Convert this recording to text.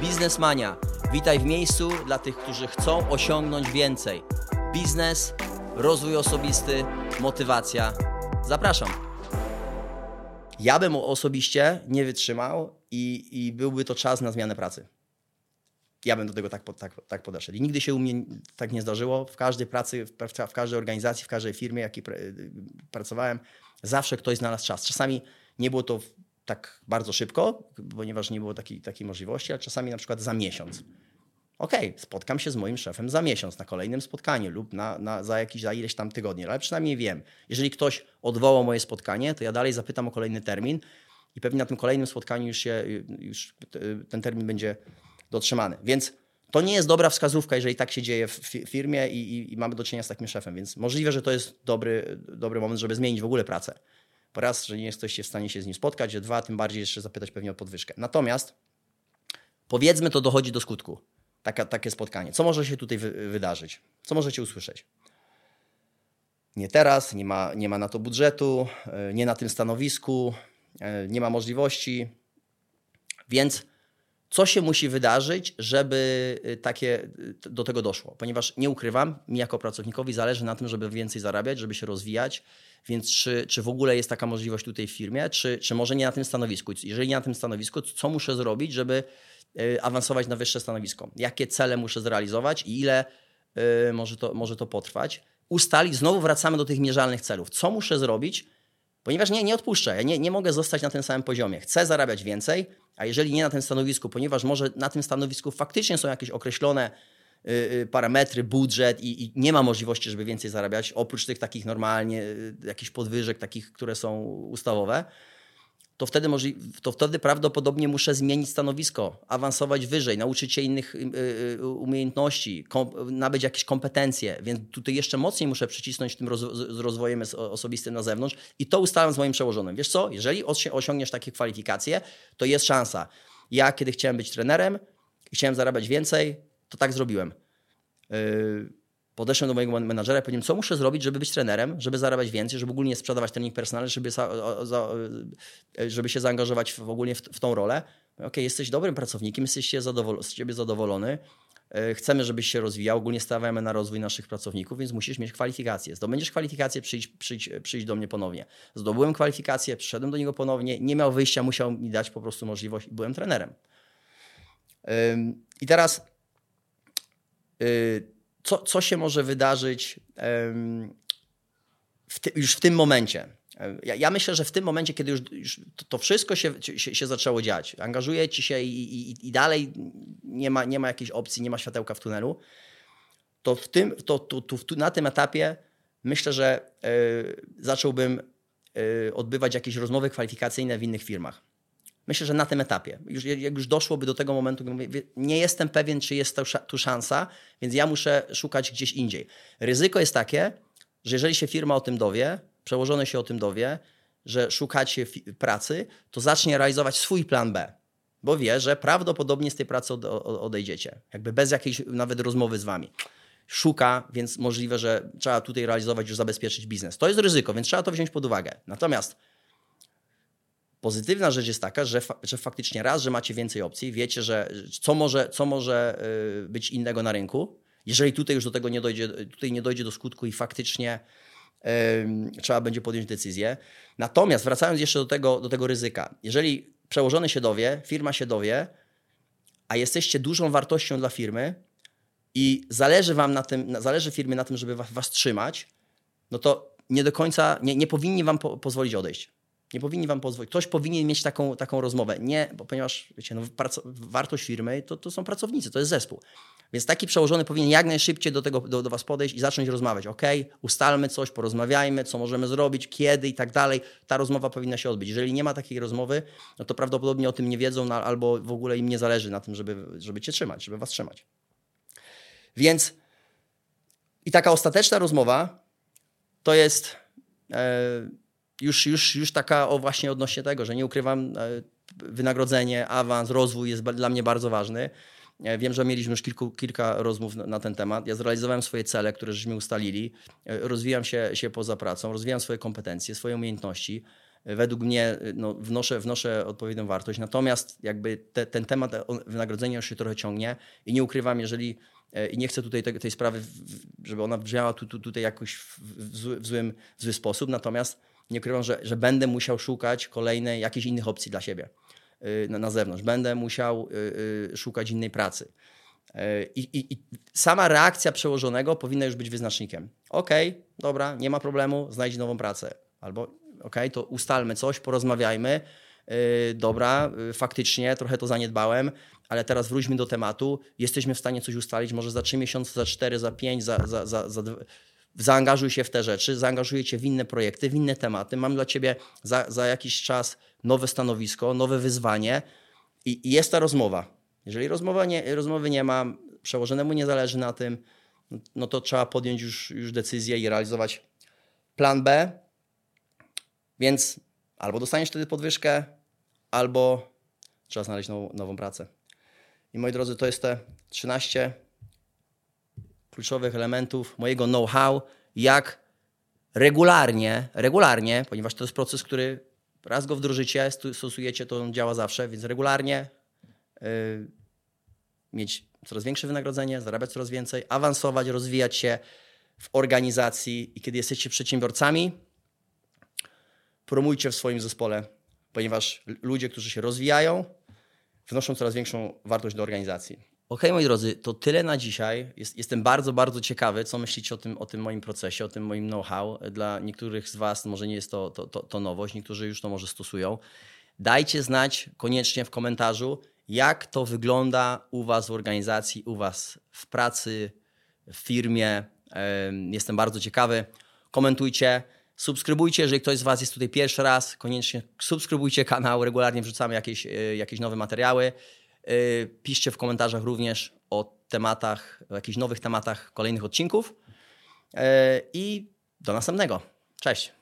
Biznesmania. Witaj w miejscu dla tych, którzy chcą osiągnąć więcej. Biznes, rozwój osobisty, motywacja. Zapraszam. Ja bym osobiście nie wytrzymał i, i byłby to czas na zmianę pracy. Ja bym do tego tak, tak, tak podeszedł. I nigdy się u mnie tak nie zdarzyło. W każdej pracy, w, w każdej organizacji, w każdej firmie, jakiej pracowałem, zawsze ktoś znalazł czas. Czasami nie było to tak bardzo szybko, ponieważ nie było takiej, takiej możliwości, ale czasami na przykład za miesiąc. Okay, spotkam się z moim szefem za miesiąc na kolejnym spotkaniu lub na, na, za, jakiś, za ileś tam tygodni, ale przynajmniej wiem. Jeżeli ktoś odwołał moje spotkanie, to ja dalej zapytam o kolejny termin i pewnie na tym kolejnym spotkaniu już, się, już ten termin będzie dotrzymany. Więc to nie jest dobra wskazówka, jeżeli tak się dzieje w firmie i, i, i mamy do czynienia z takim szefem, więc możliwe, że to jest dobry, dobry moment, żeby zmienić w ogóle pracę. Raz, że nie jesteście w stanie się z nim spotkać, że dwa, tym bardziej jeszcze zapytać pewnie o podwyżkę. Natomiast powiedzmy, to dochodzi do skutku. Taka, takie spotkanie. Co może się tutaj wy, wydarzyć? Co możecie usłyszeć? Nie teraz, nie ma, nie ma na to budżetu, e, nie na tym stanowisku, e, nie ma możliwości. Więc co się musi wydarzyć, żeby e, takie, do tego doszło? Ponieważ nie ukrywam, mi jako pracownikowi zależy na tym, żeby więcej zarabiać, żeby się rozwijać, więc czy, czy w ogóle jest taka możliwość tutaj w firmie, czy, czy może nie na tym stanowisku? Jeżeli nie na tym stanowisku, co muszę zrobić, żeby e, awansować na wyższe stanowisko? Jakie cele muszę zrealizować i ile y, może, to, może to potrwać? Ustalić, znowu wracamy do tych mierzalnych celów. Co muszę zrobić? Ponieważ nie, nie odpuszczę, ja nie, nie mogę zostać na tym samym poziomie. Chcę zarabiać więcej, a jeżeli nie na tym stanowisku, ponieważ może na tym stanowisku faktycznie są jakieś określone Y, y, parametry, budżet i, i, nie ma możliwości, żeby więcej zarabiać, oprócz tych takich normalnie, y, jakichś podwyżek, takich, które są ustawowe, to wtedy, to wtedy prawdopodobnie muszę zmienić stanowisko, awansować wyżej, nauczyć się innych umiejętności, kom, nabyć jakieś kompetencje, więc tutaj jeszcze mocniej muszę przycisnąć tym roz, z rozwojem osobistym na zewnątrz i to ustalam z moim przełożonym. Wiesz co, jeżeli osiągniesz takie kwalifikacje, to jest szansa. Ja, kiedy chciałem być trenerem i chciałem zarabiać więcej, to tak zrobiłem. Yy, podeszłem do mojego menadżera i powiedziałem, co muszę zrobić, żeby być trenerem, żeby zarabiać więcej, żeby ogólnie sprzedawać trening personalny, żeby, yy, żeby się zaangażować w, ogólnie w, w tą rolę. Ok, jesteś dobrym pracownikiem, jesteś zadowol z ciebie zadowolony, yy, chcemy, żebyś się rozwijał, ogólnie stawiamy na rozwój naszych pracowników, więc musisz mieć kwalifikacje. Zdobędziesz kwalifikacje, przyjdź, przyjdź, przyjdź do mnie ponownie. Zdobyłem kwalifikacje, przyszedłem do niego ponownie, nie miał wyjścia, musiał mi dać po prostu możliwość i byłem trenerem. I teraz Y, co, co się może wydarzyć w ty, już w tym momencie? Ja, ja, myślę, że w tym momencie, kiedy już, już to, to, wszystko się, się, się, zaczęło dziać, angażujecie się i, i, i, dalej nie ma, nie ma jakiejś opcji, nie ma światełka w tunelu, to, w tym, to, to, to na tym etapie myślę, że y, zacząłbym y, odbywać jakieś rozmowy kwalifikacyjne w innych firmach. Myślę, że na tym etapie, już, jak już doszłoby do tego momentu, nie jestem pewien, czy jest tu szansa, więc ja muszę szukać gdzieś indziej. Ryzyko jest takie, że jeżeli się firma o tym dowie, przełożony się o tym dowie, że szukacie pracy, to zacznie realizować swój plan B, bo wie, że prawdopodobnie z tej pracy odejdziecie, jakby bez jakiejś nawet rozmowy z wami. Szuka, więc możliwe, że trzeba tutaj realizować, już zabezpieczyć biznes. To jest ryzyko, więc trzeba to wziąć pod uwagę. Natomiast Pozytywna rzecz jest taka, że, fa że faktycznie raz, że macie więcej opcji, wiecie, że co może, co może y, być innego na rynku. Jeżeli tutaj już do tego nie dojdzie, tutaj nie dojdzie do skutku i faktycznie trzeba będzie podjąć decyzję. Natomiast wracając jeszcze do tego, do tego ryzyka, jeżeli przełożony się dowie, firma się dowie, a jesteście dużą wartością dla firmy i zależy wam na tym, zależy firmie na tym, żeby was, was trzymać, no to nie do końca, nie, nie powinni wam po, pozwolić odejść. Nie powinni wam pozwolić. Ktoś powinien mieć taką, taką rozmowę. Nie, bo ponieważ wiecie, no, wartość firmy to, to są pracownicy, to jest zespół. Więc taki przełożony powinien jak najszybciej do, tego, do, do was podejść i zacząć rozmawiać. Ok, ustalmy coś, porozmawiajmy, co możemy zrobić, kiedy i tak dalej. Ta rozmowa powinna się odbyć. Jeżeli nie ma takiej rozmowy, no to prawdopodobnie o tym nie wiedzą, no, albo w ogóle im nie zależy na tym, żeby, żeby cię trzymać, żeby was trzymać. Więc i taka ostateczna rozmowa to jest. Yy, już, już, już taka o właśnie odnośnie tego, że nie ukrywam, e, wynagrodzenie, awans, rozwój jest dla mnie bardzo ważny. E, wiem, że mieliśmy już kilku, kilka rozmów na, ten temat. Ja zrealizowałem swoje cele, które żeśmy ustalili. E, rozwijam się, się poza pracą, rozwijam swoje kompetencje, swoje umiejętności. według mnie no, wnoszę, wnoszę odpowiednią wartość. Natomiast jakby te, ten temat wynagrodzenia już się trochę ciągnie i nie ukrywam, jeżeli i nie chcę tutaj tej, sprawy, żeby ona brzmiała tu, tu, tutaj jakoś w, w, zły, w, złym, w zły sposób, natomiast nie ukrywam, że, że będę musiał szukać kolejnej, jakichś innych opcji dla siebie na, na zewnątrz. Będę musiał szukać innej pracy. I, i, I, sama reakcja przełożonego powinna już być wyznacznikiem. Okej, okay, dobra, nie ma problemu, znajdź nową pracę. Albo okej, okay, to ustalmy coś, porozmawiajmy. Yy, dobra, yy, faktycznie trochę to zaniedbałem, ale teraz wróćmy do tematu. Jesteśmy w stanie coś ustalić, może za 3 miesiące, za 4, za 5, za, za, za, za zaangażuj się w te rzeczy, zaangażuję cię w inne projekty, w inne tematy. Mam dla ciebie za, za jakiś czas nowe stanowisko, nowe wyzwanie i, i jest ta rozmowa jeżeli rozmowa nie, rozmowy nie ma, przełożonemu nie zależy na tym, no to trzeba podjąć już, już decyzję i realizować plan B. Więc albo dostaniesz wtedy podwyżkę, albo trzeba znaleźć nową, nową pracę. I moi drodzy, to jest te 13 kluczowych elementów mojego know-how, jak regularnie, regularnie, ponieważ to jest proces, który raz go wdrożycie, stosujecie, to on działa zawsze, więc regularnie yy, mieć coraz większe wynagrodzenie, zarabiać coraz więcej, awansować, rozwijać się w organizacji i kiedy jesteście przedsiębiorcami, promujcie w swoim zespole, ponieważ ludzie, którzy się rozwijają, wnoszą coraz większą wartość do organizacji. Ok, moi drodzy, to tyle na dzisiaj. Jest, jestem bardzo, bardzo ciekawy, co myślicie o tym, o tym moim procesie, o tym moim know-how. Dla niektórych z Was może nie jest to, to, to, to nowość, niektórzy już to może stosują. Dajcie znać koniecznie w komentarzu, jak to wygląda u Was w organizacji, u Was w pracy, w firmie. Jestem bardzo ciekawy. Komentujcie, subskrybujcie, jeżeli ktoś z Was jest tutaj pierwszy raz, koniecznie subskrybujcie kanał, regularnie wrzucamy jakieś, e, jakieś nowe materiały. E, piszcie w komentarzach również o tematach, o jakichś nowych tematach kolejnych odcinków. E, I do następnego. Cześć.